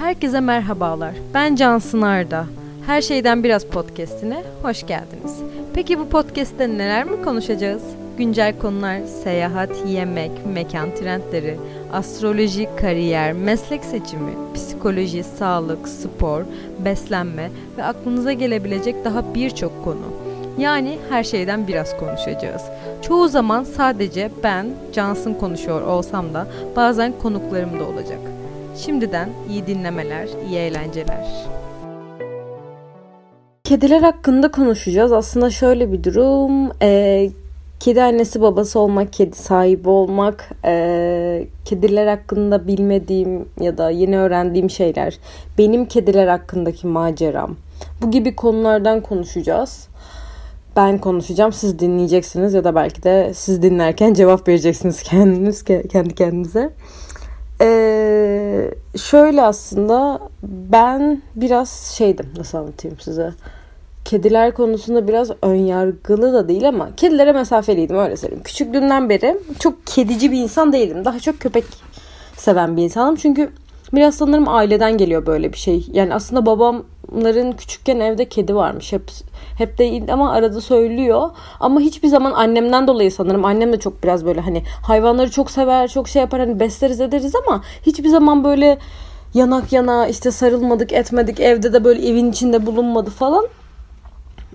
Herkese merhabalar. Ben Cansın Arda. Her şeyden biraz podcast'ine hoş geldiniz. Peki bu podcast'te neler mi konuşacağız? Güncel konular, seyahat, yemek, mekan trendleri, astroloji, kariyer, meslek seçimi, psikoloji, sağlık, spor, beslenme ve aklınıza gelebilecek daha birçok konu. Yani her şeyden biraz konuşacağız. Çoğu zaman sadece ben, Cansın konuşuyor olsam da bazen konuklarım da olacak. Şimdiden iyi dinlemeler, iyi eğlenceler. Kediler hakkında konuşacağız. Aslında şöyle bir durum. E, kedi annesi babası olmak, kedi sahibi olmak, e, kediler hakkında bilmediğim ya da yeni öğrendiğim şeyler, benim kediler hakkındaki maceram. Bu gibi konulardan konuşacağız. Ben konuşacağım, siz dinleyeceksiniz ya da belki de siz dinlerken cevap vereceksiniz kendiniz kendi kendinize. Ee, şöyle aslında ben biraz şeydim nasıl anlatayım size. Kediler konusunda biraz önyargılı da değil ama kedilere mesafeliydim öyle söyleyeyim. Küçüklüğümden beri çok kedici bir insan değilim. Daha çok köpek seven bir insanım. Çünkü biraz sanırım aileden geliyor böyle bir şey. Yani aslında babamların küçükken evde kedi varmış. Hep hep değil ama arada söylüyor. Ama hiçbir zaman annemden dolayı sanırım. Annem de çok biraz böyle hani hayvanları çok sever, çok şey yapar hani besleriz ederiz ama hiçbir zaman böyle yanak yana işte sarılmadık etmedik evde de böyle evin içinde bulunmadı falan.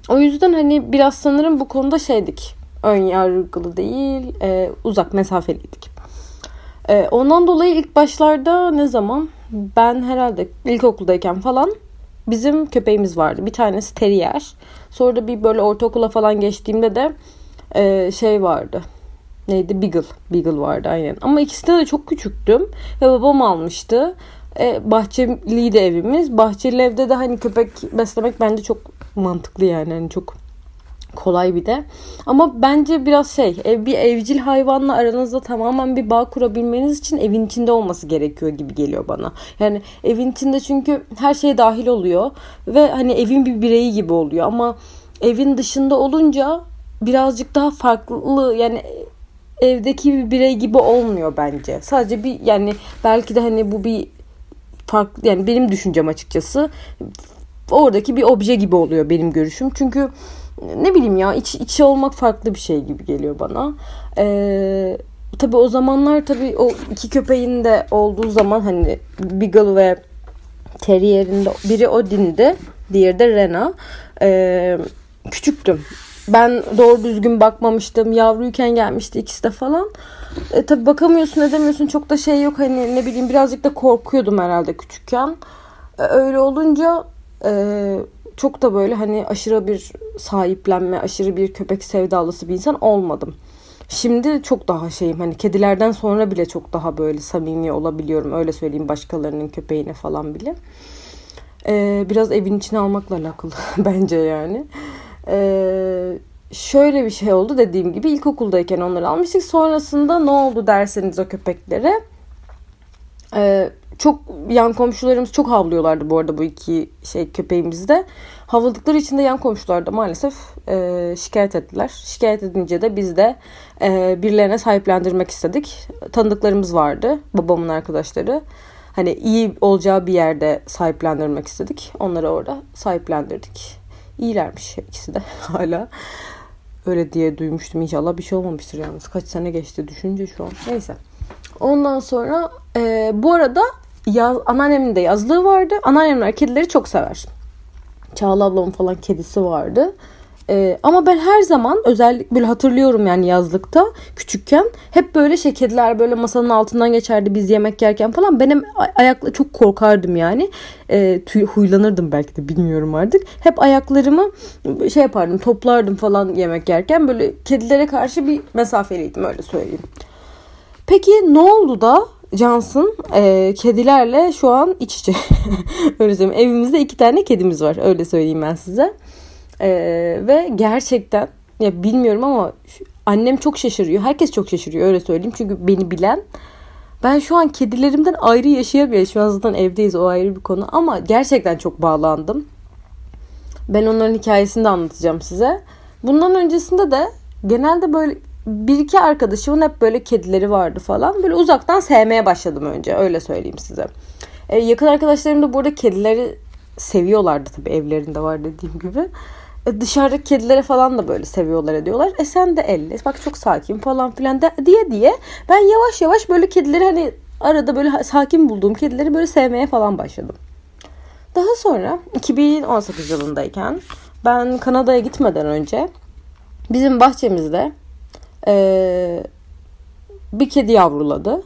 O yüzden hani biraz sanırım bu konuda şeydik. Ön yargılı değil, e, uzak mesafeliydik. E, ondan dolayı ilk başlarda ne zaman ben herhalde ilkokuldayken falan bizim köpeğimiz vardı. Bir tanesi terrier. Sonra da bir böyle ortaokula falan geçtiğimde de e, şey vardı. Neydi? Beagle. Beagle vardı aynen. Ama ikisinde de çok küçüktüm. Ve babam almıştı. E, bahçeliydi evimiz. Bahçeli evde de hani köpek beslemek bence çok mantıklı yani. Hani çok kolay bir de. Ama bence biraz şey bir evcil hayvanla aranızda tamamen bir bağ kurabilmeniz için evin içinde olması gerekiyor gibi geliyor bana. Yani evin içinde çünkü her şey dahil oluyor ve hani evin bir bireyi gibi oluyor ama evin dışında olunca birazcık daha farklı yani evdeki bir birey gibi olmuyor bence. Sadece bir yani belki de hani bu bir farklı yani benim düşüncem açıkçası oradaki bir obje gibi oluyor benim görüşüm. Çünkü ne bileyim ya iç, içi olmak farklı bir şey gibi geliyor bana. Ee, tabii o zamanlar tabii o iki köpeğin de olduğu zaman hani Beagle ve Terrier'in de biri Odin'di. Diğeri de Rena. Ee, küçüktüm. Ben doğru düzgün bakmamıştım. Yavruyken gelmişti ikisi de falan. E, tabii bakamıyorsun edemiyorsun. Çok da şey yok. Hani ne bileyim birazcık da korkuyordum herhalde küçükken. E, öyle olunca e, çok da böyle hani aşırı bir sahiplenme, aşırı bir köpek sevdalısı bir insan olmadım. Şimdi çok daha şeyim hani kedilerden sonra bile çok daha böyle samimi olabiliyorum. Öyle söyleyeyim başkalarının köpeğine falan bile. Ee, biraz evin içine almakla alakalı bence yani. Ee, şöyle bir şey oldu dediğim gibi ilkokuldayken onları almıştık. Sonrasında ne oldu derseniz o köpeklere. Ee, çok yan komşularımız çok havlıyorlardı bu arada bu iki şey köpeğimizde. Havladıkları için de yan komşular da maalesef e, şikayet ettiler. Şikayet edince de biz de e, birilerine sahiplendirmek istedik. Tanıdıklarımız vardı. Babamın arkadaşları. Hani iyi olacağı bir yerde sahiplendirmek istedik. Onları orada sahiplendirdik. İyilermiş ikisi de hala. Öyle diye duymuştum. İnşallah bir şey olmamıştır yalnız. Kaç sene geçti düşünce şu an. Neyse. Ondan sonra e, bu arada yaz, anneannemin de yazlığı vardı. Anneannemler kedileri çok sever. Çağla ablamın falan kedisi vardı. Ee, ama ben her zaman özellikle böyle hatırlıyorum yani yazlıkta küçükken hep böyle şey kediler böyle masanın altından geçerdi biz yemek yerken falan benim ayakla çok korkardım yani ee, tüy, huylanırdım belki de bilmiyorum artık hep ayaklarımı şey yapardım toplardım falan yemek yerken böyle kedilere karşı bir mesafeliydim öyle söyleyeyim. Peki ne oldu da Johnson e, kedilerle şu an iç içe. öyle söyleyeyim. Evimizde iki tane kedimiz var. Öyle söyleyeyim ben size. E, ve gerçekten ya bilmiyorum ama annem çok şaşırıyor. Herkes çok şaşırıyor öyle söyleyeyim. Çünkü beni bilen ben şu an kedilerimden ayrı yaşayabiliyorum. Şu an zaten evdeyiz o ayrı bir konu. Ama gerçekten çok bağlandım. Ben onların hikayesini de anlatacağım size. Bundan öncesinde de genelde böyle bir iki arkadaşımın hep böyle kedileri vardı falan. Böyle uzaktan sevmeye başladım önce öyle söyleyeyim size. E, yakın arkadaşlarım da burada kedileri seviyorlardı tabii evlerinde var dediğim gibi. E, dışarıdaki kedilere falan da böyle seviyorlar ediyorlar. E sen de elle bak çok sakin falan filan de, diye diye ben yavaş yavaş böyle kedileri hani arada böyle sakin bulduğum kedileri böyle sevmeye falan başladım. Daha sonra 2018 yılındayken ben Kanada'ya gitmeden önce bizim bahçemizde ee, bir kedi yavruladı.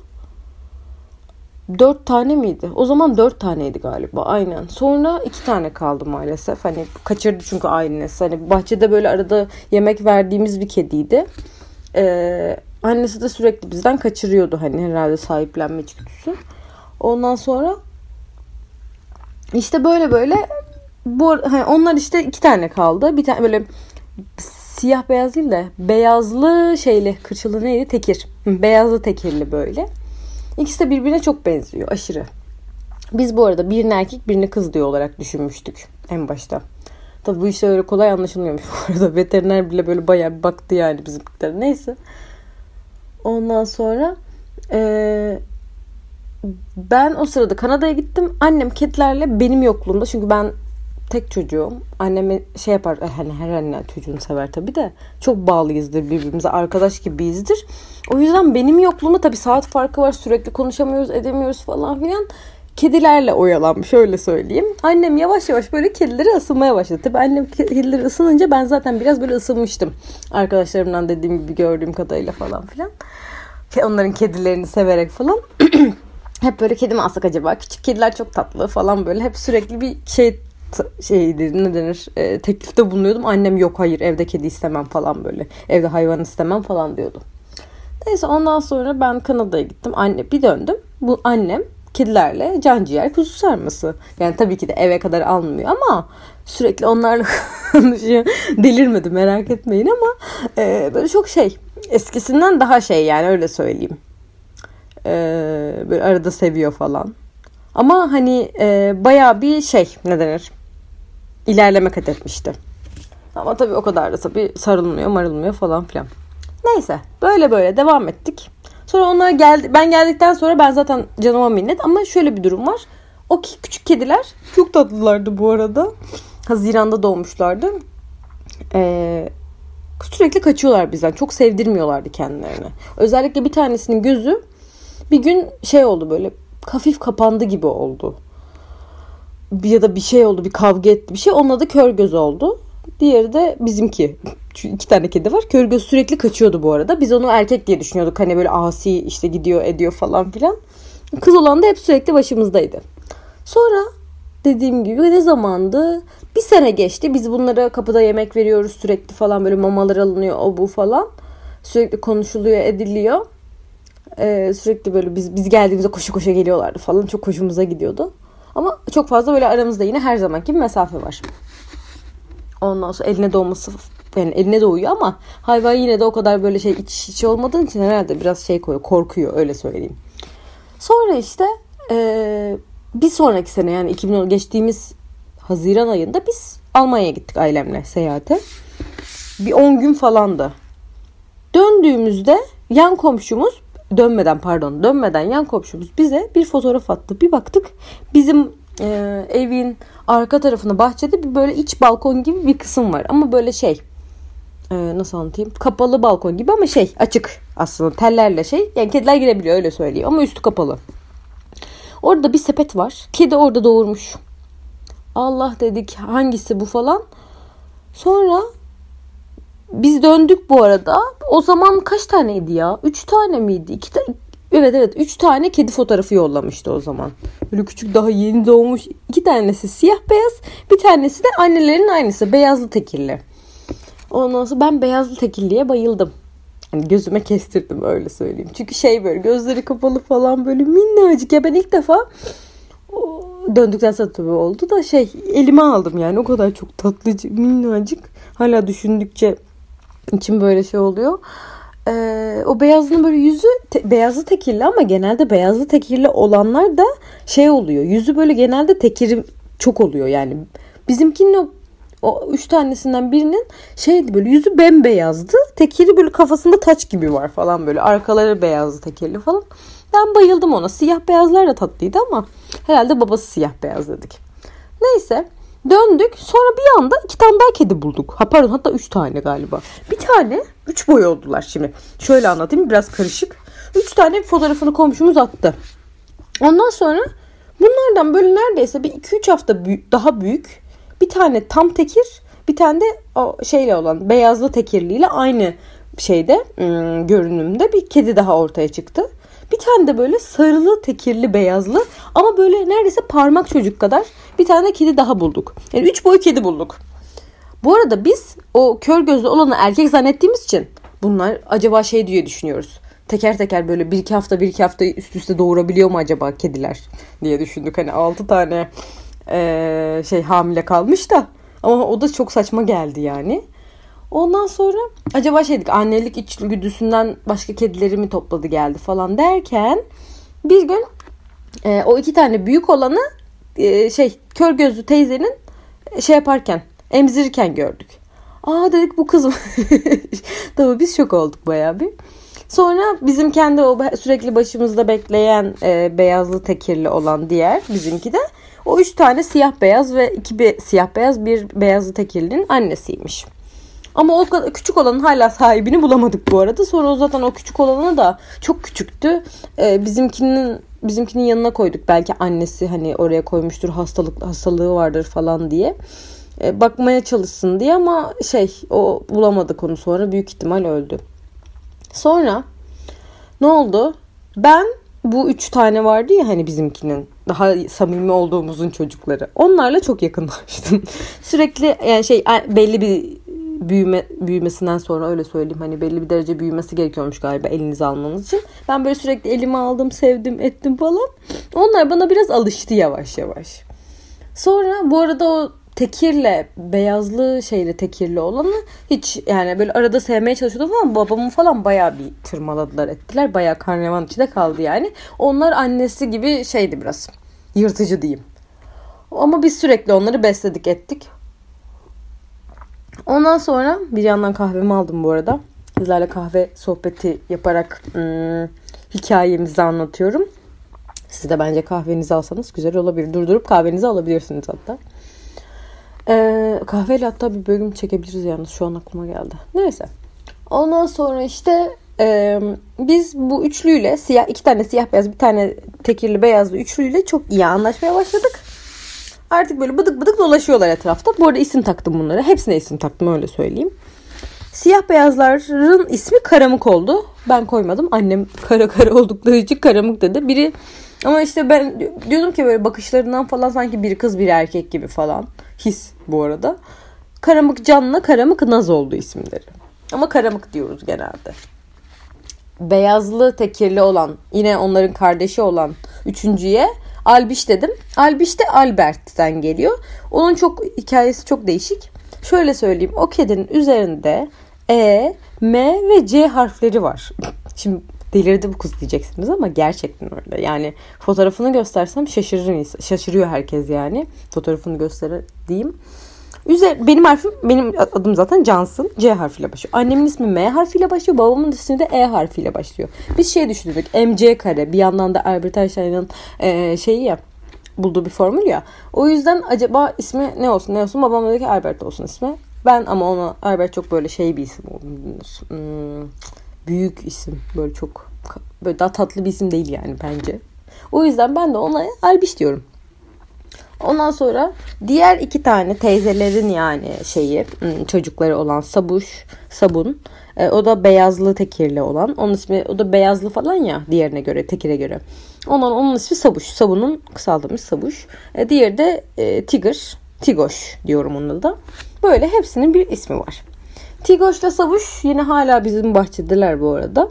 Dört tane miydi? O zaman dört taneydi galiba aynen. Sonra iki tane kaldı maalesef. Hani kaçırdı çünkü ailesi. Hani bahçede böyle arada yemek verdiğimiz bir kediydi. Ee, annesi de sürekli bizden kaçırıyordu hani herhalde sahiplenme içgüdüsü. Ondan sonra işte böyle böyle bu hani onlar işte iki tane kaldı. Bir tane böyle siyah beyaz değil de beyazlı şeyli kırçılı neydi? Tekir. beyazlı tekirli böyle. İkisi de birbirine çok benziyor aşırı. Biz bu arada birini erkek birini kız diye olarak düşünmüştük en başta. Tabi bu işte öyle kolay anlaşılmıyormuş bu arada. Veteriner bile böyle bayağı bir baktı yani bizimkilere. Neyse. Ondan sonra ee, ben o sırada Kanada'ya gittim. Annem kedilerle benim yokluğumda çünkü ben tek çocuğum. Anneme şey yapar e, hani her anne çocuğunu sever tabii de çok bağlıyızdır birbirimize arkadaş gibiyizdir. O yüzden benim yokluğumda tabii saat farkı var sürekli konuşamıyoruz edemiyoruz falan filan. Kedilerle oyalanmış öyle söyleyeyim. Annem yavaş yavaş böyle kedileri ısınmaya başladı. Tabii annem kedileri ısınınca ben zaten biraz böyle ısınmıştım. Arkadaşlarımdan dediğim gibi gördüğüm kadarıyla falan filan. Onların kedilerini severek falan. hep böyle kedi mi alsak acaba? Küçük kediler çok tatlı falan böyle. Hep sürekli bir şey şeydir ne denir e, teklifte bulunuyordum. Annem yok hayır evde kedi istemem falan böyle. Evde hayvan istemem falan diyordu. Neyse ondan sonra ben Kanada'ya gittim. Anne bir döndüm. Bu annem kedilerle can ciğer kuzu sarması. Yani tabii ki de eve kadar almıyor ama sürekli onlarla konuşuyor. Delirmedi merak etmeyin ama e, böyle çok şey eskisinden daha şey yani öyle söyleyeyim. E, böyle arada seviyor falan. Ama hani e, baya bir şey ne denir? İlerleme kat etmişti. Ama tabii o kadar da tabii sarılmıyor marılmıyor falan filan. Neyse böyle böyle devam ettik. Sonra onlar geldi. Ben geldikten sonra ben zaten canıma minnet. Ama şöyle bir durum var. O küçük kediler çok tatlılardı bu arada. Haziranda doğmuşlardı. Ee, sürekli kaçıyorlar bizden. Çok sevdirmiyorlardı kendilerini. Özellikle bir tanesinin gözü bir gün şey oldu böyle hafif kapandı gibi oldu ya da bir şey oldu bir kavga etti bir şey onun adı kör göz oldu. Diğeri de bizimki. Çünkü iki tane kedi var. Kör göz sürekli kaçıyordu bu arada. Biz onu erkek diye düşünüyorduk. Hani böyle asi işte gidiyor ediyor falan filan. Kız olan da hep sürekli başımızdaydı. Sonra dediğim gibi ne zamandı? Bir sene geçti. Biz bunlara kapıda yemek veriyoruz sürekli falan böyle mamalar alınıyor o bu falan. Sürekli konuşuluyor ediliyor. Ee, sürekli böyle biz biz geldiğimizde koşu koşa geliyorlardı falan. Çok hoşumuza gidiyordu. Ama çok fazla böyle aramızda yine her zamanki bir mesafe var. Ondan sonra eline doğması yani eline doğuyor ama hayvan yine de o kadar böyle şey iç içi olmadığı için herhalde biraz şey koyuyor korkuyor öyle söyleyeyim. Sonra işte ee, bir sonraki sene yani 2010 geçtiğimiz Haziran ayında biz Almanya'ya gittik ailemle seyahate. Bir 10 gün falandı. Döndüğümüzde yan komşumuz dönmeden pardon dönmeden yan komşumuz bize bir fotoğraf attı. Bir baktık bizim e, evin arka tarafında bahçede bir böyle iç balkon gibi bir kısım var. Ama böyle şey e, nasıl anlatayım kapalı balkon gibi ama şey açık aslında tellerle şey yani kediler girebiliyor öyle söyleyeyim ama üstü kapalı. Orada bir sepet var. Kedi orada doğurmuş. Allah dedik hangisi bu falan. Sonra biz döndük bu arada. O zaman kaç taneydi ya? Üç tane miydi? İki ta Evet evet üç tane kedi fotoğrafı yollamıştı o zaman. Böyle küçük daha yeni doğmuş. iki tanesi siyah beyaz. Bir tanesi de annelerin aynısı. Beyazlı tekilli. Ondan sonra ben beyazlı tekilliye bayıldım. Hani gözüme kestirdim öyle söyleyeyim. Çünkü şey böyle gözleri kapalı falan böyle minnacık. Ya ben ilk defa döndükten sonra tabii oldu da şey elime aldım yani o kadar çok tatlıcık minnacık. Hala düşündükçe içim böyle şey oluyor. Ee, o beyazının böyle yüzü te, beyazlı tekirli ama genelde beyazlı tekirli olanlar da şey oluyor. Yüzü böyle genelde tekiri çok oluyor yani. Bizimkinin o o üç tanesinden birinin şeydi böyle yüzü bembeyazdı. Tekiri böyle kafasında taç gibi var falan böyle. Arkaları beyazlı tekirli falan. Ben bayıldım ona. Siyah beyazlar da tatlıydı ama Herhalde babası siyah beyaz dedik. Neyse döndük sonra bir anda iki tane daha kedi bulduk. Ha pardon hatta üç tane galiba. Bir tane üç boy oldular şimdi. Şöyle anlatayım biraz karışık. Üç tane fotoğrafını komşumuz attı. Ondan sonra bunlardan böyle neredeyse bir iki üç hafta büyük, daha büyük bir tane tam tekir bir tane de o şeyle olan beyazlı tekirliyle aynı şeyde ım, görünümde bir kedi daha ortaya çıktı. Bir tane de böyle sarılı, tekirli, beyazlı ama böyle neredeyse parmak çocuk kadar bir tane kedi daha bulduk. Yani üç boy kedi bulduk. Bu arada biz o kör gözlü olanı erkek zannettiğimiz için bunlar acaba şey diye düşünüyoruz. Teker teker böyle bir iki hafta bir iki hafta üst üste doğurabiliyor mu acaba kediler diye düşündük. Hani altı tane ee, şey hamile kalmış da ama o da çok saçma geldi yani. Ondan sonra acaba şeydik annelik içgüdüsünden başka kedileri mi topladı geldi falan derken bir gün e, o iki tane büyük olanı e, şey kör gözlü teyzenin şey yaparken emzirirken gördük. Aa dedik bu kız mı? Tabii biz şok olduk bayağı bir. Sonra bizim kendi o sürekli başımızda bekleyen e, beyazlı tekirli olan diğer bizimki de o üç tane siyah beyaz ve iki bir siyah beyaz bir beyazlı tekirlinin annesiymiş. Ama o küçük olanın hala sahibini bulamadık bu arada. Sonra o zaten o küçük olanı da çok küçüktü. Ee, bizimkinin bizimkinin yanına koyduk. Belki annesi hani oraya koymuştur hastalık hastalığı vardır falan diye. Ee, bakmaya çalışsın diye ama şey o bulamadık onu sonra büyük ihtimal öldü. Sonra ne oldu? Ben bu üç tane vardı ya hani bizimkinin daha samimi olduğumuzun çocukları. Onlarla çok yakınlaştım. Sürekli yani şey belli bir büyüme büyümesinden sonra öyle söyleyeyim hani belli bir derece büyümesi gerekiyormuş galiba elinize almanız için. Ben böyle sürekli elime aldım, sevdim, ettim falan. Onlar bana biraz alıştı yavaş yavaş. Sonra bu arada o tekirle beyazlı şeyle tekirli olanı hiç yani böyle arada sevmeye çalışıyordum ama babamı falan bayağı bir tırmaladılar ettiler. Bayağı karnevan içinde kaldı yani. Onlar annesi gibi şeydi biraz. Yırtıcı diyeyim. Ama biz sürekli onları besledik ettik. Ondan sonra bir yandan kahvemi aldım bu arada. Sizlerle kahve sohbeti yaparak ım, hikayemizi anlatıyorum. Siz de bence kahvenizi alsanız güzel olabilir. Durdurup kahvenizi alabilirsiniz hatta. Ee, kahveyle hatta bir bölüm çekebiliriz yalnız şu an aklıma geldi. Neyse. Ondan sonra işte e, biz bu üçlüyle siyah iki tane siyah beyaz bir tane tekirli beyazlı üçlüyle çok iyi anlaşmaya başladık. Artık böyle bıdık bıdık dolaşıyorlar etrafta. Bu arada isim taktım bunlara. Hepsine isim taktım öyle söyleyeyim. Siyah beyazların ismi Karamık oldu. Ben koymadım. Annem kara kara oldukları için Karamık dedi. Biri ama işte ben diyordum ki böyle bakışlarından falan sanki bir kız bir erkek gibi falan. His bu arada. Karamık Can'la Karamık Naz oldu isimleri. Ama Karamık diyoruz genelde. Beyazlı tekirli olan yine onların kardeşi olan üçüncüye Albiş dedim. Albiş de Albert'ten geliyor. Onun çok hikayesi çok değişik. Şöyle söyleyeyim. O kedinin üzerinde E, M ve C harfleri var. Şimdi delirdi bu kız diyeceksiniz ama gerçekten öyle. Yani fotoğrafını göstersem şaşırır, şaşırıyor herkes yani. Fotoğrafını göstereyim. Üzer, benim harfim, benim adım zaten Cansın. C harfiyle başlıyor. Annemin ismi M harfiyle başlıyor. Babamın ismi de E harfiyle başlıyor. Biz şey düşündük. MC kare. Bir yandan da Albert Einstein'ın e, şeyi ya bulduğu bir formül ya. O yüzden acaba ismi ne olsun ne olsun? Babam dedi ki Albert olsun ismi. Ben ama ona Albert çok böyle şey bir isim hmm, büyük isim. Böyle çok böyle daha tatlı bir isim değil yani bence. O yüzden ben de ona Albiş diyorum. Ondan sonra diğer iki tane teyzelerin yani şeyi hmm, çocukları olan Sabuş, Sabun. E, o da beyazlı tekirli olan. Onun ismi o da beyazlı falan ya diğerine göre tekire göre. Ondan onun ismi Sabuş. Sabun'un kısaldığımız Sabuş. E, diğeri de e, Tigır. Tigoş diyorum onun da. Böyle hepsinin bir ismi var. Tigoş'la Sabuş yine hala bizim bahçedeler bu arada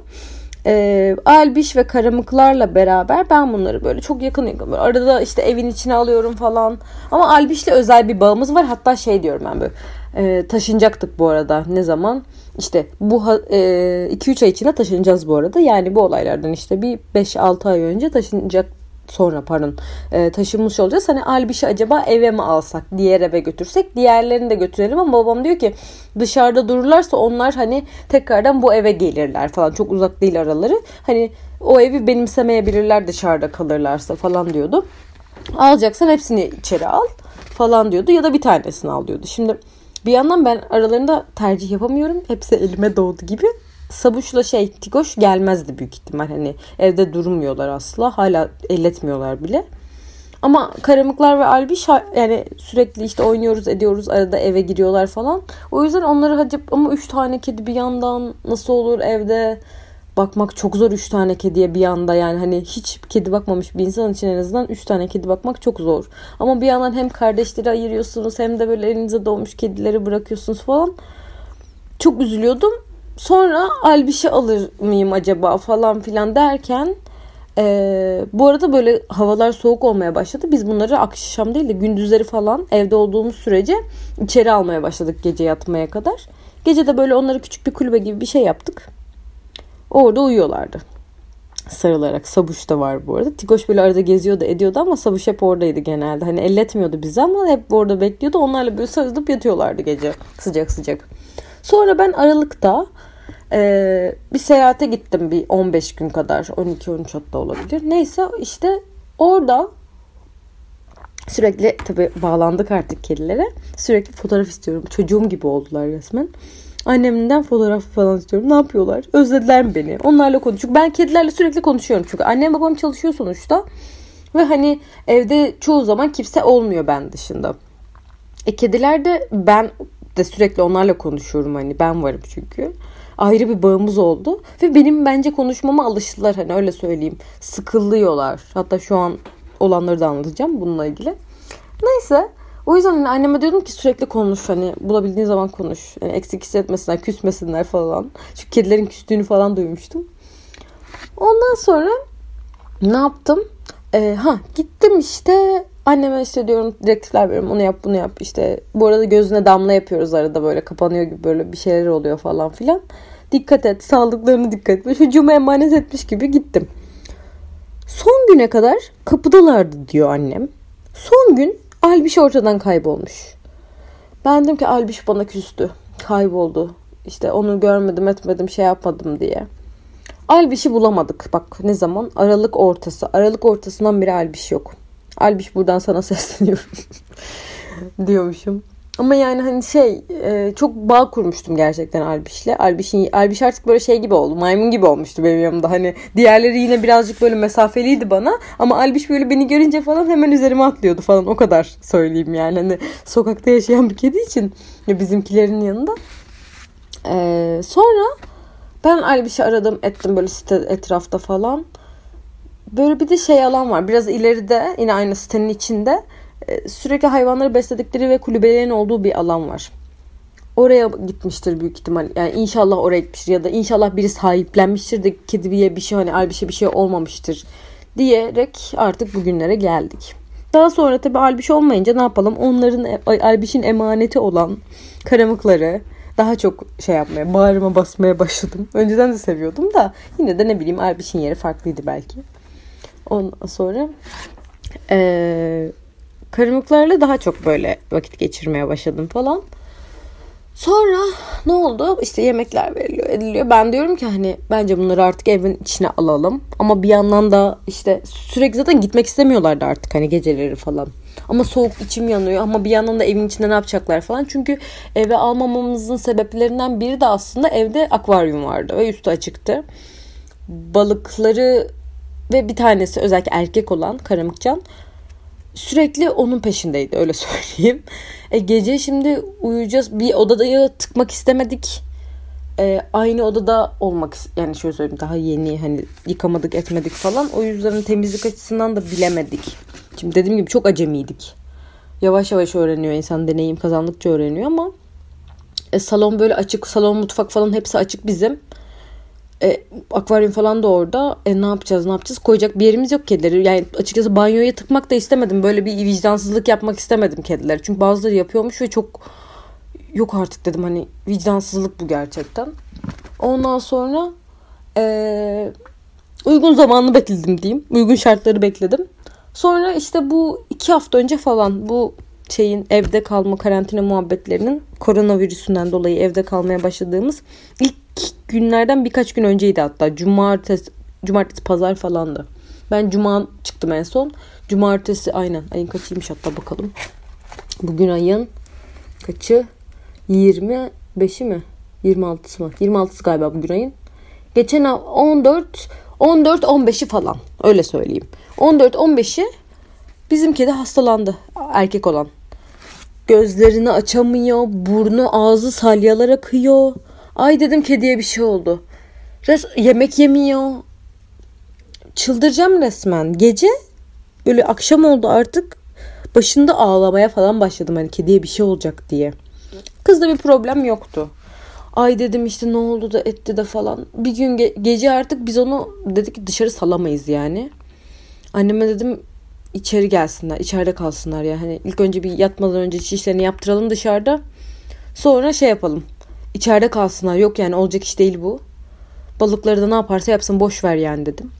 e, albiş ve karamıklarla beraber ben bunları böyle çok yakın yakın arada işte evin içine alıyorum falan. Ama albişle özel bir bağımız var. Hatta şey diyorum ben böyle e, taşınacaktık bu arada ne zaman? İşte bu 2-3 e, ay içinde taşınacağız bu arada. Yani bu olaylardan işte bir 5-6 ay önce taşınacak sonra pardon e, taşınmış olacağız. Hani Albiş'i acaba eve mi alsak diğer eve götürsek diğerlerini de götürelim ama babam diyor ki dışarıda dururlarsa onlar hani tekrardan bu eve gelirler falan çok uzak değil araları. Hani o evi benimsemeyebilirler dışarıda kalırlarsa falan diyordu. Alacaksan hepsini içeri al falan diyordu ya da bir tanesini al diyordu. Şimdi bir yandan ben aralarında tercih yapamıyorum. Hepsi elime doğdu gibi. Sabuş'la şey Tigoş gelmezdi büyük ihtimal. Hani evde durmuyorlar asla. Hala elletmiyorlar bile. Ama Karamıklar ve Albiş yani sürekli işte oynuyoruz ediyoruz arada eve giriyorlar falan. O yüzden onları hadi ama 3 tane kedi bir yandan nasıl olur evde bakmak çok zor 3 tane kediye bir anda yani hani hiç kedi bakmamış bir insan için en azından 3 tane kedi bakmak çok zor. Ama bir yandan hem kardeşleri ayırıyorsunuz hem de böyle elinize doğmuş kedileri bırakıyorsunuz falan. Çok üzülüyordum. Sonra Albiş'i alır mıyım acaba falan filan derken ee, bu arada böyle havalar soğuk olmaya başladı. Biz bunları akşam değil de gündüzleri falan evde olduğumuz sürece içeri almaya başladık gece yatmaya kadar. Gece de böyle onları küçük bir kulübe gibi bir şey yaptık. Orada uyuyorlardı. Sarılarak. Sabuş da var bu arada. Tikoş böyle arada geziyordu ediyordu ama Sabuş hep oradaydı genelde. Hani elletmiyordu bizi ama hep orada bekliyordu. Onlarla böyle sarılıp yatıyorlardı gece sıcak sıcak. Sonra ben Aralık'ta ee, bir seyahate gittim bir 15 gün kadar. 12-13 hatta olabilir. Neyse işte orada sürekli tabi bağlandık artık kedilere. Sürekli fotoğraf istiyorum. Çocuğum gibi oldular resmen. Annemden fotoğraf falan istiyorum. Ne yapıyorlar? Özlediler mi beni? Onlarla konuşuyorum. Ben kedilerle sürekli konuşuyorum çünkü. Annem babam çalışıyor sonuçta. Ve hani evde çoğu zaman kimse olmuyor ben dışında. E kediler de ben de sürekli onlarla konuşuyorum hani ben varım çünkü. Ayrı bir bağımız oldu ve benim bence konuşmama alıştılar hani öyle söyleyeyim. Sıkılıyorlar. Hatta şu an olanları da anlatacağım bununla ilgili. Neyse o yüzden hani anneme diyordum ki sürekli konuş hani bulabildiğin zaman konuş. Yani eksik hissetmesinler, küsmesinler falan. Çünkü kedilerin küstüğünü falan duymuştum. Ondan sonra ne yaptım? Ee, ha gittim işte anneme işte diyorum direktifler veriyorum onu yap bunu yap işte bu arada gözüne damla yapıyoruz arada böyle kapanıyor gibi böyle bir şeyler oluyor falan filan. Dikkat et sağlıklarını dikkat et. Çocuğuma emanet etmiş gibi gittim. Son güne kadar kapıdalardı diyor annem. Son gün Albiş ortadan kaybolmuş. Ben dedim ki Albiş bana küstü. Kayboldu. İşte onu görmedim etmedim şey yapmadım diye. Albiş'i bulamadık. Bak ne zaman? Aralık ortası. Aralık ortasından beri Albiş yok. Albiş buradan sana sesleniyorum. diyormuşum. Ama yani hani şey e, çok bağ kurmuştum gerçekten Albiş'le. Albiş'in Albiş artık böyle şey gibi oldu. Maymun gibi olmuştu benim yanımda. Hani diğerleri yine birazcık böyle mesafeliydi bana. Ama Albiş böyle beni görünce falan hemen üzerime atlıyordu falan. O kadar söyleyeyim yani. Hani sokakta yaşayan bir kedi için bizimkilerin yanında. Ee, sonra ben Albiş'i aradım ettim böyle site etrafta falan. Böyle bir de şey alan var. Biraz ileride yine aynı sitenin içinde e, sürekli hayvanları besledikleri ve kulübelerin olduğu bir alan var. Oraya gitmiştir büyük ihtimal. Yani inşallah oraya gitmiştir ya da inşallah biri sahiplenmiştir de kediye bir şey hani Albiş'e bir şey olmamıştır diyerek artık bugünlere geldik. Daha sonra tabii Albiş olmayınca ne yapalım? Onların e, Albiş'in emaneti olan karamıkları daha çok şey yapmaya, bağrıma basmaya başladım. Önceden de seviyordum da yine de ne bileyim Albiş'in yeri farklıydı belki. Ondan sonra ee, karımıklarla daha çok böyle vakit geçirmeye başladım falan. Sonra ne oldu? İşte yemekler veriliyor, ediliyor. Ben diyorum ki hani bence bunları artık evin içine alalım. Ama bir yandan da işte sürekli zaten gitmek istemiyorlardı artık hani geceleri falan. Ama soğuk içim yanıyor ama bir yandan da evin içinde ne yapacaklar falan. Çünkü eve almamamızın sebeplerinden biri de aslında evde akvaryum vardı ve üstü açıktı. Balıkları ve bir tanesi özellikle erkek olan Karamıkcan sürekli onun peşindeydi öyle söyleyeyim. E, gece şimdi uyuyacağız. Bir odada tıkmak istemedik. E, aynı odada olmak yani şöyle söyleyeyim daha yeni hani yıkamadık etmedik falan. O yüzden temizlik açısından da bilemedik. Şimdi dediğim gibi çok acemiydik. Yavaş yavaş öğreniyor insan deneyim kazandıkça öğreniyor ama e, salon böyle açık salon mutfak falan hepsi açık bizim. E, akvaryum falan da orada. E ne yapacağız ne yapacağız? Koyacak bir yerimiz yok kedileri. Yani açıkçası banyoya tıkmak da istemedim. Böyle bir vicdansızlık yapmak istemedim kediler. Çünkü bazıları yapıyormuş ve çok yok artık dedim hani vicdansızlık bu gerçekten. Ondan sonra e, uygun zamanını bekledim diyeyim. Uygun şartları bekledim. Sonra işte bu iki hafta önce falan bu şeyin evde kalma karantina muhabbetlerinin koronavirüsünden dolayı evde kalmaya başladığımız ilk günlerden birkaç gün önceydi hatta. Cumartesi, cumartesi pazar falandı. Ben cuma çıktım en son. Cumartesi aynen ayın kaçıymış hatta bakalım. Bugün ayın kaçı? 25'i mi? 26'sı mı? 26'sı galiba bugün ayın. Geçen 14 14 15'i falan öyle söyleyeyim. 14 15'i bizim kedi hastalandı erkek olan. Gözlerini açamıyor, burnu ağzı salyalar akıyor. Ay dedim kediye bir şey oldu. Res yemek yemiyor. Çıldıracağım resmen. Gece böyle akşam oldu artık başında ağlamaya falan başladım hani kediye bir şey olacak diye. Kızda bir problem yoktu. Ay dedim işte ne oldu da etti de falan. Bir gün ge- gece artık biz onu dedik ki dışarı salamayız yani. Anneme dedim içeri gelsinler, içeride kalsınlar ya. Hani ilk önce bir yatmadan önce işlerini yaptıralım dışarıda. Sonra şey yapalım. İçeride kalsınlar. Yok yani olacak iş değil bu. Balıkları da ne yaparsa yapsın boş ver yani dedim.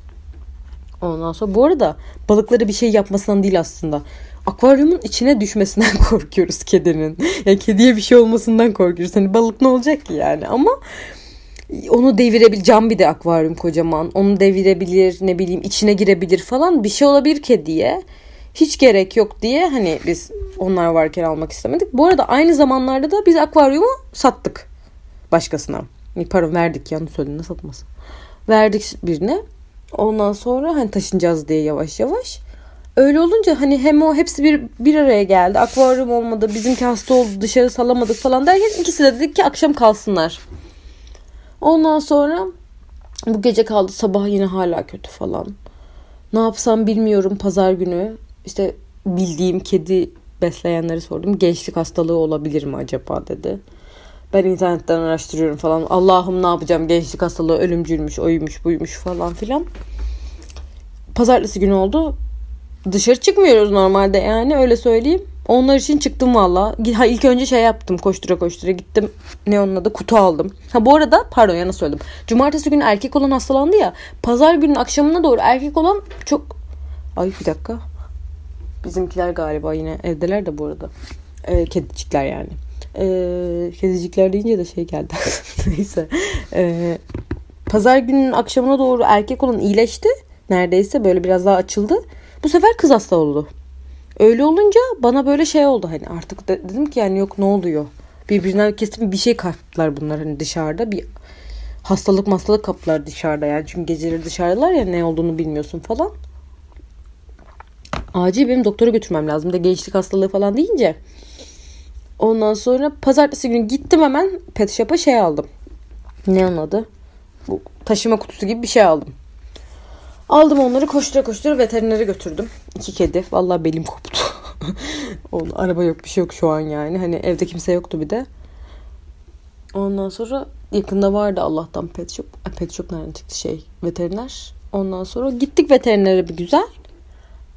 Ondan sonra bu arada balıkları bir şey yapmasından değil aslında. Akvaryumun içine düşmesinden korkuyoruz kedinin. Yani kediye bir şey olmasından korkuyoruz. Hani balık ne olacak ki yani ama onu devirebilir. Cam bir de akvaryum kocaman. Onu devirebilir ne bileyim içine girebilir falan. Bir şey olabilir kediye. Hiç gerek yok diye hani biz onlar varken almak istemedik. Bu arada aynı zamanlarda da biz akvaryumu sattık başkasına. Pardon verdik yanlış söyledim ne satması. Verdik birine. Ondan sonra hani taşınacağız diye yavaş yavaş. Öyle olunca hani hem o hepsi bir, bir araya geldi. Akvaryum olmadı. Bizimki hasta oldu. Dışarı salamadık falan derken ikisi de dedik ki akşam kalsınlar. Ondan sonra bu gece kaldı. Sabah yine hala kötü falan. Ne yapsam bilmiyorum pazar günü. İşte bildiğim kedi besleyenleri sordum. Gençlik hastalığı olabilir mi acaba dedi. Ben internetten araştırıyorum falan. Allah'ım ne yapacağım gençlik hastalığı ölümcülmüş, oymuş, buymuş falan filan. Pazartesi günü oldu. Dışarı çıkmıyoruz normalde yani öyle söyleyeyim. Onlar için çıktım valla. Ha, ilk önce şey yaptım koştura koştura gittim. Ne onun adı kutu aldım. Ha bu arada pardon yana söyledim. Cumartesi günü erkek olan hastalandı ya. Pazar günün akşamına doğru erkek olan çok... Ay bir dakika. Bizimkiler galiba yine evdeler de bu arada. Ee, kedicikler yani. Ee, kedicikler deyince de şey geldi. Neyse. Ee, pazar günün akşamına doğru erkek olan iyileşti. Neredeyse böyle biraz daha açıldı. Bu sefer kız hasta oldu. Öyle olunca bana böyle şey oldu hani artık de, dedim ki yani yok ne oluyor? Birbirinden kesin bir şey kaptılar bunlar hani dışarıda bir hastalık hastalık kaptılar dışarıda yani çünkü geceleri dışarıdalar ya ne olduğunu bilmiyorsun falan. Acil benim doktora götürmem lazım da gençlik hastalığı falan deyince. Ondan sonra pazartesi günü gittim hemen pet shop'a şey aldım. Ne onun adı? Bu taşıma kutusu gibi bir şey aldım. Aldım onları koştura koştura veterinere götürdüm. İki kedi. Vallahi belim koptu. Onun, araba yok bir şey yok şu an yani. Hani evde kimse yoktu bir de. Ondan sonra yakında vardı Allah'tan pet shop. Ay, pet shop nereden çıktı şey veteriner. Ondan sonra gittik veterinere bir güzel.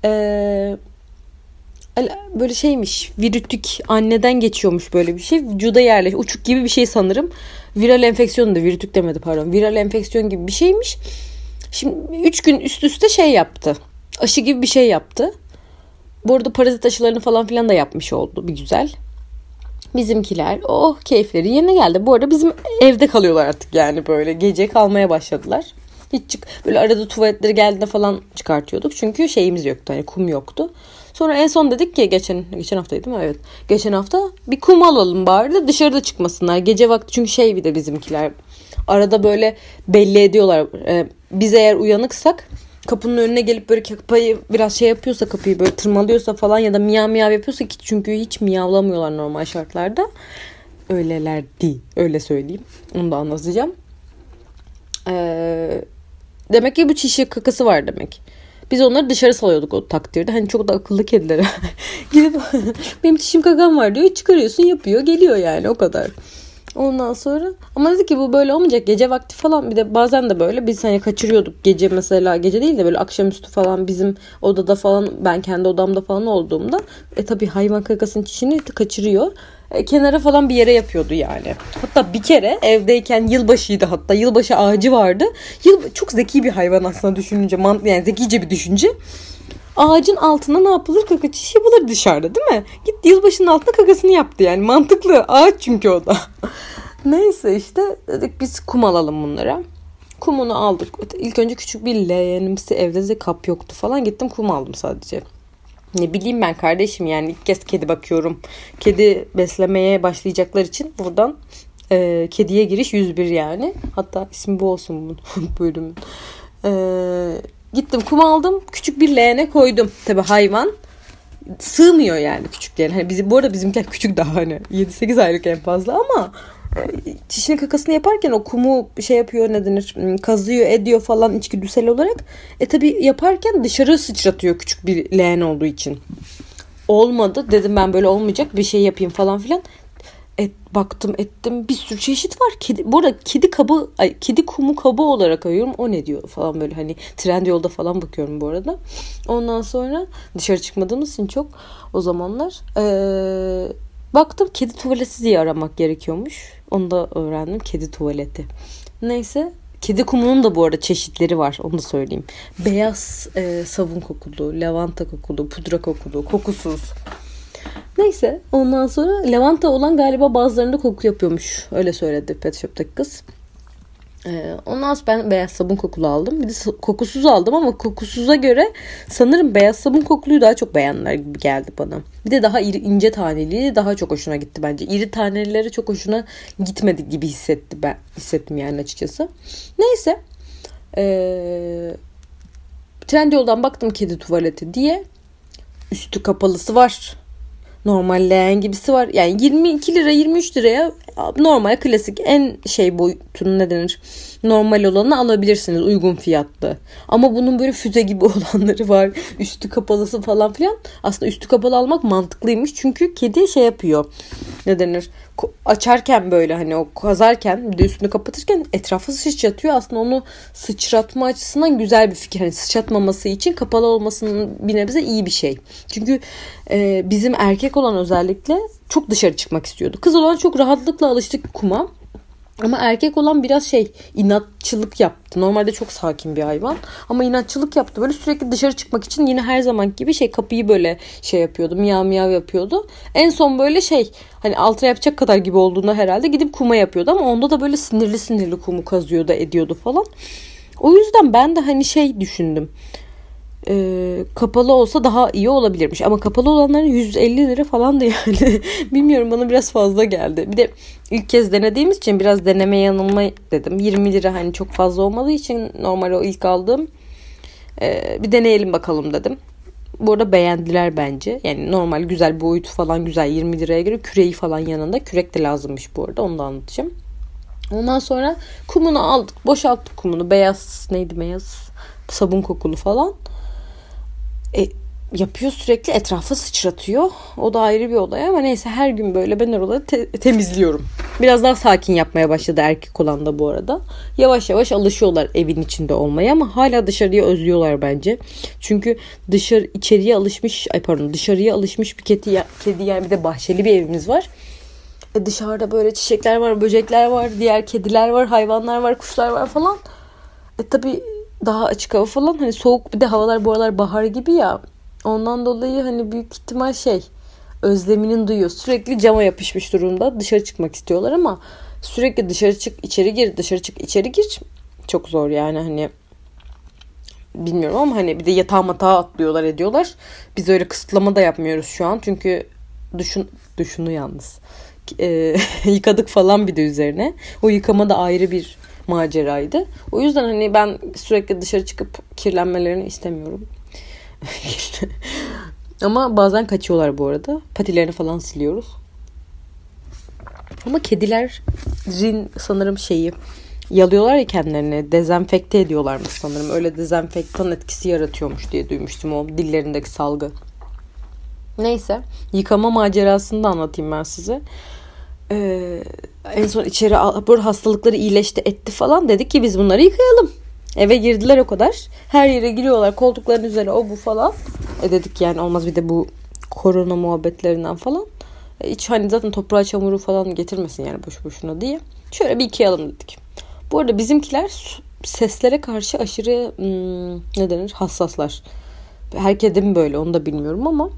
Ee, böyle şeymiş virütük anneden geçiyormuş böyle bir şey. Vücuda yerleş uçuk gibi bir şey sanırım. Viral enfeksiyon da virütük demedi pardon. Viral enfeksiyon gibi bir şeymiş. Şimdi 3 gün üst üste şey yaptı. Aşı gibi bir şey yaptı. Bu arada parazit aşılarını falan filan da yapmış oldu bir güzel. Bizimkiler oh keyifleri yerine geldi. Bu arada bizim evde kalıyorlar artık yani böyle gece kalmaya başladılar. Hiç çık böyle arada tuvaletleri geldiğinde falan çıkartıyorduk. Çünkü şeyimiz yoktu hani kum yoktu. Sonra en son dedik ki geçen geçen haftaydı mi? Evet. Geçen hafta bir kum alalım bari de dışarıda çıkmasınlar. Gece vakti çünkü şey bir de bizimkiler arada böyle belli ediyorlar. Ee, biz eğer uyanıksak kapının önüne gelip böyle kapıyı biraz şey yapıyorsa kapıyı böyle tırmalıyorsa falan ya da miyav miyav yapıyorsa ki çünkü hiç miyavlamıyorlar normal şartlarda. Öylelerdi. Öyle söyleyeyim. Onu da anlatacağım. Ee, demek ki bu çişi kakası var demek. Biz onları dışarı salıyorduk o takdirde. Hani çok da akıllı kedilere. Gidip benim çişim kakam var diyor. Çıkarıyorsun yapıyor geliyor yani o kadar. Ondan sonra ama dedi ki bu böyle olmayacak gece vakti falan bir de bazen de böyle biz hani kaçırıyorduk gece mesela gece değil de böyle akşamüstü falan bizim odada falan ben kendi odamda falan olduğumda e tabi hayvan kakasının çişini kaçırıyor. E, kenara falan bir yere yapıyordu yani. Hatta bir kere evdeyken yılbaşıydı hatta yılbaşı ağacı vardı. Yıl çok zeki bir hayvan aslında düşününce yani zekice bir düşünce ağacın altına ne yapılır? Kaka çiş yapılır dışarıda değil mi? Gitti yılbaşının altına kakasını yaptı yani. Mantıklı. Ağaç çünkü o da. Neyse işte dedik biz kum alalım bunlara. Kumunu aldık. İlk önce küçük bir leğenimsi evde de kap yoktu falan. Gittim kum aldım sadece. Ne bileyim ben kardeşim yani ilk kez kedi bakıyorum. Kedi beslemeye başlayacaklar için buradan e, kediye giriş 101 yani. Hatta ismi bu olsun bu bölümün. E, gittim kum aldım. Küçük bir leğene koydum. Tabi hayvan sığmıyor yani küçüklerin. Hani bizim bu arada bizimkiler küçük daha hani 7-8 aylık en fazla ama çişini kakasını yaparken o kumu şey yapıyor ne denir hmm, kazıyor ediyor falan içgüdüsel olarak. E tabi yaparken dışarı sıçratıyor küçük bir leğen olduğu için. Olmadı dedim ben böyle olmayacak bir şey yapayım falan filan. Et, baktım ettim bir sürü çeşit var. Kedi, bu arada kedi kabı, ay, kedi kumu kabı olarak ayıyorum. O ne diyor falan böyle hani trend yolda falan bakıyorum bu arada. Ondan sonra dışarı çıkmadığımız için çok o zamanlar. Ee, baktım kedi tuvaleti diye aramak gerekiyormuş. Onu da öğrendim. Kedi tuvaleti. Neyse Kedi kumunun da bu arada çeşitleri var onu da söyleyeyim. Beyaz e, sabun kokulu, lavanta kokulu, pudra kokulu, kokusuz. Neyse ondan sonra lavanta olan galiba bazılarında koku yapıyormuş. Öyle söyledi Pet Shop'taki kız. Ee, ondan sonra ben beyaz sabun kokulu aldım. Bir de kokusuz aldım ama kokusuza göre sanırım beyaz sabun kokuluyu daha çok beğendiler gibi geldi bana. Bir de daha iri, ince taneli daha çok hoşuna gitti bence. İri tanelileri çok hoşuna gitmedi gibi hissetti ben hissettim yani açıkçası. Neyse. Ee, Trendyol'dan baktım kedi tuvaleti diye. Üstü kapalısı var normal leğen gibisi var. Yani 22 lira 23 liraya normal klasik en şey boyutunu ne denir normal olanı alabilirsiniz uygun fiyatlı. Ama bunun böyle füze gibi olanları var. Üstü kapalısı falan filan. Aslında üstü kapalı almak mantıklıymış. Çünkü kedi şey yapıyor. Ne denir? Açarken böyle hani o kazarken de üstünü kapatırken etrafı sıçratıyor. Aslında onu sıçratma açısından güzel bir fikir. Hani sıçratmaması için kapalı olmasının bir nebze iyi bir şey. Çünkü e, bizim erkek olan özellikle çok dışarı çıkmak istiyordu. Kız olan çok rahatlıkla alıştık kuma. Ama erkek olan biraz şey inatçılık yaptı. Normalde çok sakin bir hayvan. Ama inatçılık yaptı. Böyle sürekli dışarı çıkmak için yine her zaman gibi şey kapıyı böyle şey yapıyordu. Miyav miyav yapıyordu. En son böyle şey hani altına yapacak kadar gibi olduğunda herhalde gidip kuma yapıyordu. Ama onda da böyle sinirli sinirli kumu kazıyordu ediyordu falan. O yüzden ben de hani şey düşündüm e, kapalı olsa daha iyi olabilirmiş. Ama kapalı olanların 150 lira falan da yani. Bilmiyorum bana biraz fazla geldi. Bir de ilk kez denediğimiz için biraz deneme yanılma dedim. 20 lira hani çok fazla olmadığı için normal o ilk aldığım e, bir deneyelim bakalım dedim. Bu arada beğendiler bence. Yani normal güzel boyutu falan güzel 20 liraya göre küreği falan yanında. Kürek de lazımmış bu arada onu da anlatacağım. Ondan sonra kumunu aldık. Boşalttık kumunu. Beyaz neydi beyaz? Sabun kokulu falan. E, yapıyor sürekli etrafa sıçratıyor. O da ayrı bir olay ama neyse her gün böyle ben oraları te- temizliyorum. Biraz daha sakin yapmaya başladı erkek olan da bu arada. Yavaş yavaş alışıyorlar evin içinde olmaya ama hala dışarıya özlüyorlar bence. Çünkü dışarı içeriye alışmış ay pardon dışarıya alışmış bir kedi, kedi yani bir de bahçeli bir evimiz var. E dışarıda böyle çiçekler var, böcekler var, diğer kediler var, hayvanlar var, kuşlar var falan. E tabi daha açık hava falan hani soğuk bir de havalar bu aralar bahar gibi ya. Ondan dolayı hani büyük ihtimal şey özleminin duyuyor. Sürekli cama yapışmış durumda. Dışarı çıkmak istiyorlar ama sürekli dışarı çık içeri gir dışarı çık içeri gir çok zor yani hani bilmiyorum ama hani bir de yatağa matağa atlıyorlar ediyorlar. Biz öyle kısıtlama da yapmıyoruz şu an çünkü düşün düşünü yalnız e, yıkadık falan bir de üzerine. O yıkama da ayrı bir maceraydı. O yüzden hani ben sürekli dışarı çıkıp kirlenmelerini istemiyorum. Ama bazen kaçıyorlar bu arada. Patilerini falan siliyoruz. Ama kedilerin sanırım şeyi yalıyorlar ya kendilerini dezenfekte ediyorlarmış sanırım. Öyle dezenfektan etkisi yaratıyormuş diye duymuştum o dillerindeki salgı. Neyse yıkama macerasını da anlatayım ben size. Ee, en son içeri bu hastalıkları iyileşti etti falan dedik ki biz bunları yıkayalım. Eve girdiler o kadar. Her yere giriyorlar koltukların üzerine o bu falan. E dedik yani olmaz bir de bu korona muhabbetlerinden falan. E hiç hani zaten toprağa çamuru falan getirmesin yani boş boşuna diye. Şöyle bir yıkayalım dedik. Bu arada bizimkiler seslere karşı aşırı hmm, ne denir hassaslar. Herkese mi böyle onu da bilmiyorum ama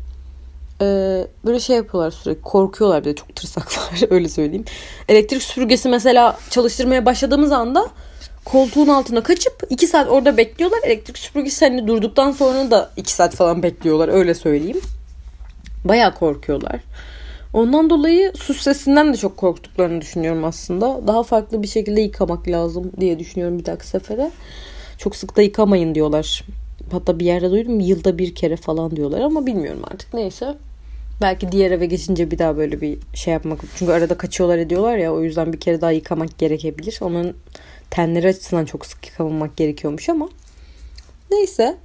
e, böyle şey yapıyorlar sürekli korkuyorlar bir de çok tırsaklar öyle söyleyeyim. Elektrik süpürgesi mesela çalıştırmaya başladığımız anda koltuğun altına kaçıp 2 saat orada bekliyorlar. Elektrik süpürgesi hani durduktan sonra da 2 saat falan bekliyorlar öyle söyleyeyim. Baya korkuyorlar. Ondan dolayı su sesinden de çok korktuklarını düşünüyorum aslında. Daha farklı bir şekilde yıkamak lazım diye düşünüyorum bir dahaki sefere. Çok sık da yıkamayın diyorlar. Hatta bir yerde duydum yılda bir kere falan diyorlar ama bilmiyorum artık neyse. Belki diğer eve geçince bir daha böyle bir şey yapmak. Çünkü arada kaçıyorlar ediyorlar ya o yüzden bir kere daha yıkamak gerekebilir. Onun tenleri açısından çok sık yıkamamak gerekiyormuş ama. Neyse.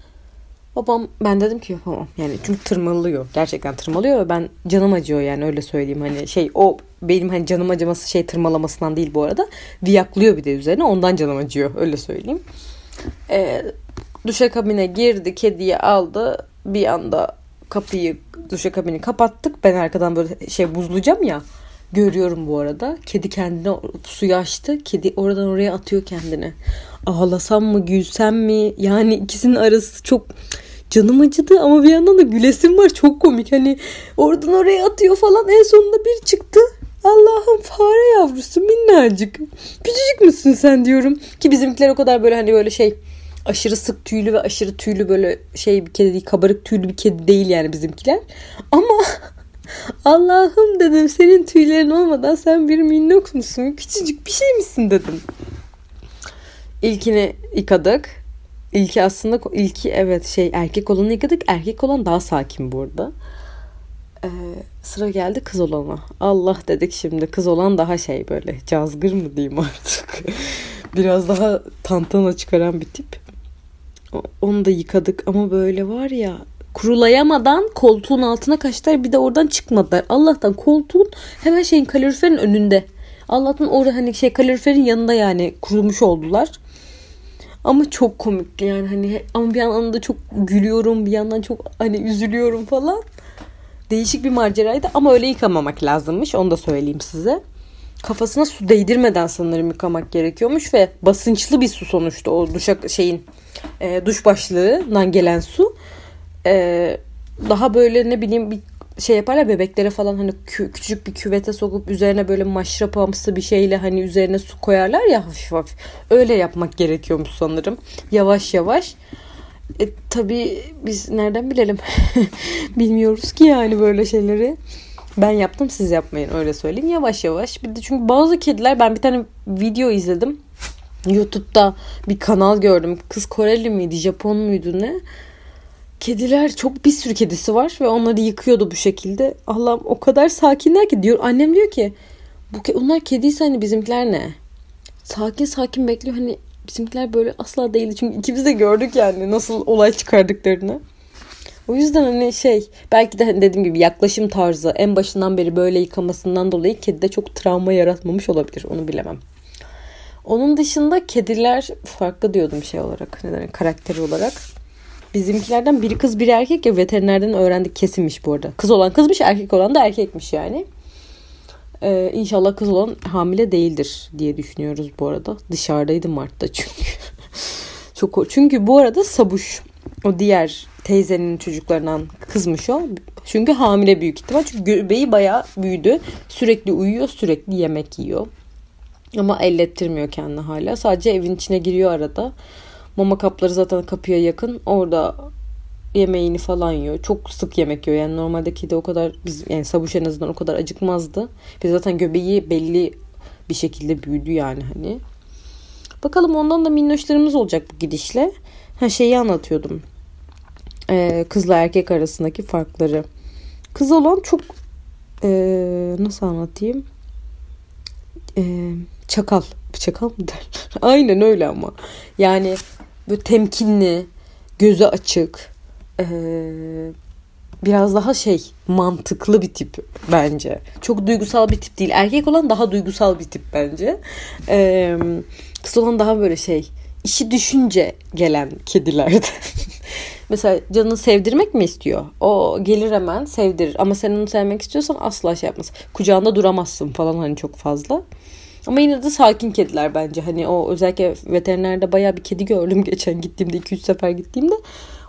Babam ben dedim ki yapamam. Yani çünkü tırmalıyor. Gerçekten tırmalıyor ve ben canım acıyor yani öyle söyleyeyim. Hani şey o benim hani canım acıması şey tırmalamasından değil bu arada. Viyaklıyor bir de üzerine ondan canım acıyor öyle söyleyeyim. Ee, duşa kabine girdi kediyi aldı bir anda kapıyı duşa kabini kapattık. Ben arkadan böyle şey buzlayacağım ya. Görüyorum bu arada. Kedi kendine suyu açtı. Kedi oradan oraya atıyor kendini. Ağlasam mı gülsem mi? Yani ikisinin arası çok canım acıdı ama bir yandan da gülesim var. Çok komik. Hani oradan oraya atıyor falan. En sonunda bir çıktı. Allah'ım fare yavrusu minnacık. Küçücük müsün sen diyorum. Ki bizimkiler o kadar böyle hani böyle şey aşırı sık tüylü ve aşırı tüylü böyle şey bir kedi değil kabarık tüylü bir kedi değil yani bizimkiler. Ama Allah'ım dedim senin tüylerin olmadan sen bir minnok musun? Küçücük bir şey misin dedim. İlkini yıkadık. İlki aslında ilki evet şey erkek olanı yıkadık. Erkek olan daha sakin burada. Ee, sıra geldi kız olana. Allah dedik şimdi kız olan daha şey böyle cazgır mı diyeyim artık. Biraz daha tantana çıkaran bir tip. Onu da yıkadık ama böyle var ya kurulayamadan koltuğun altına kaçtılar bir de oradan çıkmadılar. Allah'tan koltuğun hemen şeyin kaloriferin önünde. Allah'tan orada hani şey kaloriferin yanında yani kurulmuş oldular. Ama çok komik yani hani ama bir yandan da çok gülüyorum bir yandan çok hani üzülüyorum falan. Değişik bir maceraydı ama öyle yıkamamak lazımmış onu da söyleyeyim size. Kafasına su değdirmeden sanırım yıkamak gerekiyormuş ve basınçlı bir su sonuçta o duşa şeyin e, duş başlığından gelen su e, daha böyle ne bileyim bir şey yaparlar bebeklere falan hani kü- küçük bir küvete sokup üzerine böyle maşrapamsı bir şeyle hani üzerine su koyarlar ya hafif hafif. Öyle yapmak gerekiyormuş sanırım. Yavaş yavaş. E, tabii biz nereden bilelim? Bilmiyoruz ki yani böyle şeyleri. Ben yaptım siz yapmayın öyle söyleyeyim. Yavaş yavaş. Bir de çünkü bazı kediler ben bir tane video izledim. YouTube'da bir kanal gördüm. Kız Koreli miydi, Japon muydu ne? Kediler çok bir sürü kedisi var ve onları yıkıyordu bu şekilde. Allah'ım o kadar sakinler ki diyor. Annem diyor ki bu onlar kediyse hani bizimkiler ne? Sakin sakin bekliyor. Hani bizimkiler böyle asla değildi. Çünkü ikimiz de gördük yani nasıl olay çıkardıklarını. O yüzden hani şey belki de hani dediğim gibi yaklaşım tarzı en başından beri böyle yıkamasından dolayı kedide çok travma yaratmamış olabilir. Onu bilemem. Onun dışında kediler farklı diyordum şey olarak. Neden? Karakter olarak. Bizimkilerden biri kız biri erkek ya veterinerden öğrendik kesinmiş bu arada. Kız olan kızmış erkek olan da erkekmiş yani. Ee, inşallah kız olan hamile değildir diye düşünüyoruz bu arada. Dışarıdaydı Mart'ta çünkü. Çok çünkü bu arada Sabuş o diğer teyzenin çocuklarından kızmış o. Çünkü hamile büyük ihtimal. Çünkü göbeği bayağı büyüdü. Sürekli uyuyor, sürekli yemek yiyor. Ama ellettirmiyor kendini hala. Sadece evin içine giriyor arada. Mama kapları zaten kapıya yakın. Orada yemeğini falan yiyor. Çok sık yemek yiyor. Yani normalde kedi o kadar biz yani Sabuş en azından o kadar acıkmazdı. Biz zaten göbeği belli bir şekilde büyüdü yani hani. Bakalım ondan da minnoşlarımız olacak bu gidişle. Ha şeyi anlatıyordum. Ee, kızla erkek arasındaki farkları. Kız olan çok ee, nasıl anlatayım? Ee, çakal. Çakal mı der? Aynen öyle ama. Yani böyle temkinli, gözü açık, ee, biraz daha şey mantıklı bir tip bence. Çok duygusal bir tip değil. Erkek olan daha duygusal bir tip bence. Ee, kız olan daha böyle şey işi düşünce gelen kedilerde. Mesela canını sevdirmek mi istiyor? O gelir hemen sevdirir. Ama sen onu sevmek istiyorsan asla şey yapmaz. Kucağında duramazsın falan hani çok fazla. Ama yine de sakin kediler bence. Hani o özellikle veterinerde bayağı bir kedi gördüm geçen gittiğimde 2-3 sefer gittiğimde.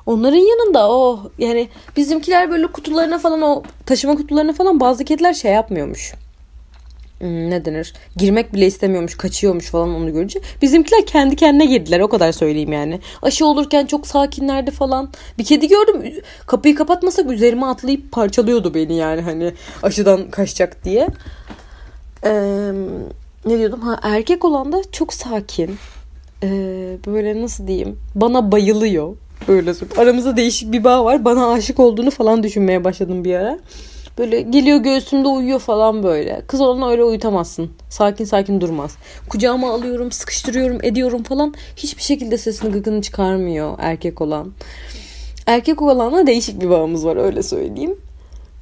Onların yanında o yani bizimkiler böyle kutularına falan o taşıma kutularına falan bazı kediler şey yapmıyormuş. Hmm, ne denir? Girmek bile istemiyormuş kaçıyormuş falan onu görünce. Bizimkiler kendi kendine girdiler o kadar söyleyeyim yani. Aşı olurken çok sakinlerdi falan. Bir kedi gördüm kapıyı kapatmasak üzerime atlayıp parçalıyordu beni yani hani aşıdan kaçacak diye. Ee, ne diyordum? Ha erkek olan da çok sakin. Ee, böyle nasıl diyeyim? Bana bayılıyor. Böyle aramızda değişik bir bağ var. Bana aşık olduğunu falan düşünmeye başladım bir ara Böyle geliyor göğsümde uyuyor falan böyle. Kız olana öyle uyutamazsın. Sakin sakin durmaz. Kucağıma alıyorum, sıkıştırıyorum, ediyorum falan. Hiçbir şekilde sesini gıkını çıkarmıyor erkek olan. Erkek olanla değişik bir bağımız var öyle söyleyeyim.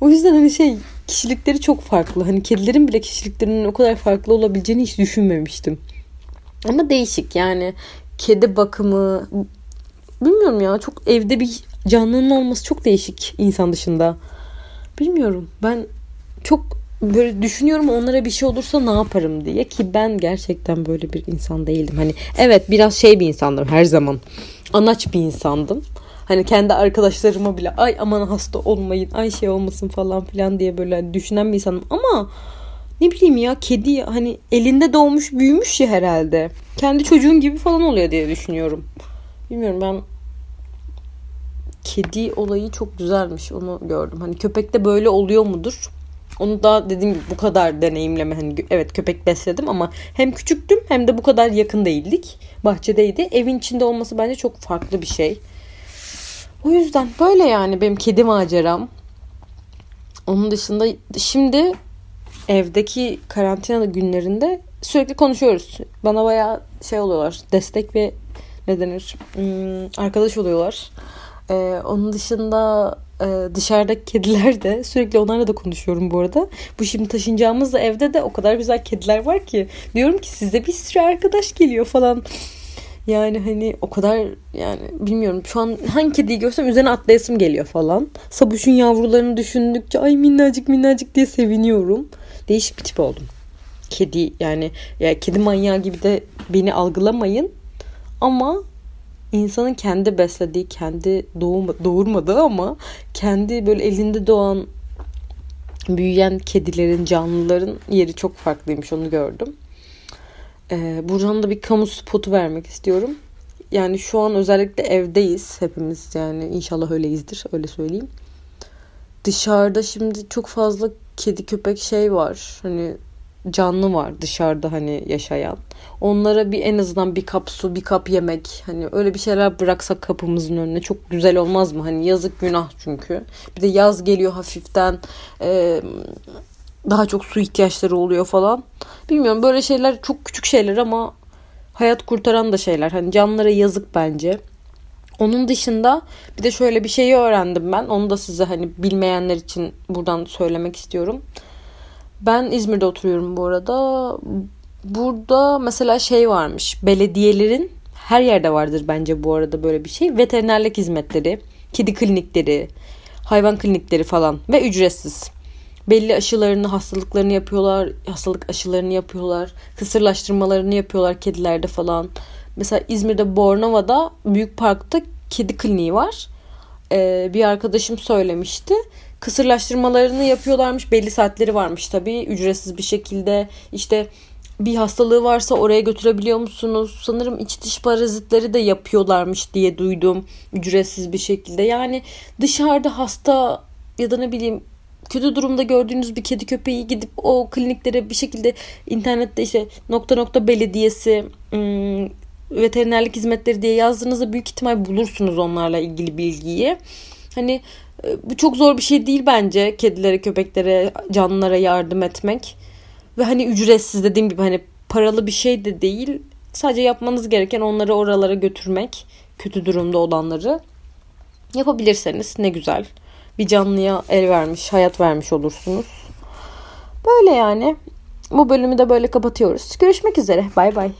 O yüzden hani şey kişilikleri çok farklı. Hani kedilerin bile kişiliklerinin o kadar farklı olabileceğini hiç düşünmemiştim. Ama değişik yani kedi bakımı bilmiyorum ya çok evde bir canlının olması çok değişik insan dışında. Bilmiyorum ben çok böyle düşünüyorum onlara bir şey olursa ne yaparım diye ki ben gerçekten böyle bir insan değildim. Hani evet biraz şey bir insandım her zaman. Anaç bir insandım. Hani kendi arkadaşlarıma bile ay aman hasta olmayın, ay şey olmasın falan filan diye böyle düşünen bir insanım. Ama ne bileyim ya kedi hani elinde doğmuş büyümüş ya herhalde. Kendi çocuğun gibi falan oluyor diye düşünüyorum. Bilmiyorum ben kedi olayı çok güzelmiş. Onu gördüm. Hani köpekte böyle oluyor mudur? Onu da dediğim gibi bu kadar deneyimleme. Hani evet köpek besledim ama hem küçüktüm hem de bu kadar yakın değildik. Bahçedeydi. Evin içinde olması bence çok farklı bir şey. O yüzden böyle yani benim kedi maceram. Onun dışında şimdi evdeki karantina günlerinde sürekli konuşuyoruz. Bana bayağı şey oluyorlar. Destek ve ne denir? Hmm, arkadaş oluyorlar. Ee, onun dışında e, dışarıdaki kediler de sürekli onlarla da konuşuyorum bu arada. Bu şimdi taşınacağımız evde de o kadar güzel kediler var ki. Diyorum ki size bir sürü arkadaş geliyor falan. Yani hani o kadar yani bilmiyorum şu an hangi kediyi görsem üzerine atlayasım geliyor falan. Sabuş'un yavrularını düşündükçe ay minnacık minnacık diye seviniyorum. Değişik bir tip oldum. Kedi yani ya kedi manyağı gibi de beni algılamayın. Ama insanın kendi beslediği, kendi doğum, doğurmadığı ama kendi böyle elinde doğan büyüyen kedilerin, canlıların yeri çok farklıymış onu gördüm. Ee, buradan da bir kamu spotu vermek istiyorum. Yani şu an özellikle evdeyiz hepimiz yani inşallah öyleyizdir öyle söyleyeyim. Dışarıda şimdi çok fazla kedi köpek şey var. Hani canlı var dışarıda hani yaşayan. Onlara bir en azından bir kap su, bir kap yemek hani öyle bir şeyler bıraksak kapımızın önüne çok güzel olmaz mı? Hani yazık günah çünkü. Bir de yaz geliyor hafiften. Ee, daha çok su ihtiyaçları oluyor falan. Bilmiyorum böyle şeyler çok küçük şeyler ama hayat kurtaran da şeyler. Hani canlara yazık bence. Onun dışında bir de şöyle bir şeyi öğrendim ben. Onu da size hani bilmeyenler için buradan söylemek istiyorum. Ben İzmir'de oturuyorum bu arada. Burada mesela şey varmış. Belediyelerin her yerde vardır bence bu arada böyle bir şey. Veterinerlik hizmetleri, kedi klinikleri, hayvan klinikleri falan ve ücretsiz. Belli aşılarını, hastalıklarını yapıyorlar. Hastalık aşılarını yapıyorlar. Kısırlaştırmalarını yapıyorlar kedilerde falan. Mesela İzmir'de Bornova'da büyük parkta kedi kliniği var. Ee, bir arkadaşım söylemişti kısırlaştırmalarını yapıyorlarmış. Belli saatleri varmış tabii. Ücretsiz bir şekilde işte bir hastalığı varsa oraya götürebiliyor musunuz? Sanırım iç dış parazitleri de yapıyorlarmış diye duydum. Ücretsiz bir şekilde. Yani dışarıda hasta ya da ne bileyim kötü durumda gördüğünüz bir kedi köpeği gidip o kliniklere bir şekilde internette işte nokta nokta belediyesi ım, veterinerlik hizmetleri diye yazdığınızda büyük ihtimal bulursunuz onlarla ilgili bilgiyi. Hani bu çok zor bir şey değil bence kedilere, köpeklere, canlılara yardım etmek. Ve hani ücretsiz dediğim gibi hani paralı bir şey de değil. Sadece yapmanız gereken onları oralara götürmek. Kötü durumda olanları. Yapabilirseniz ne güzel. Bir canlıya el vermiş, hayat vermiş olursunuz. Böyle yani. Bu bölümü de böyle kapatıyoruz. Görüşmek üzere. Bay bay.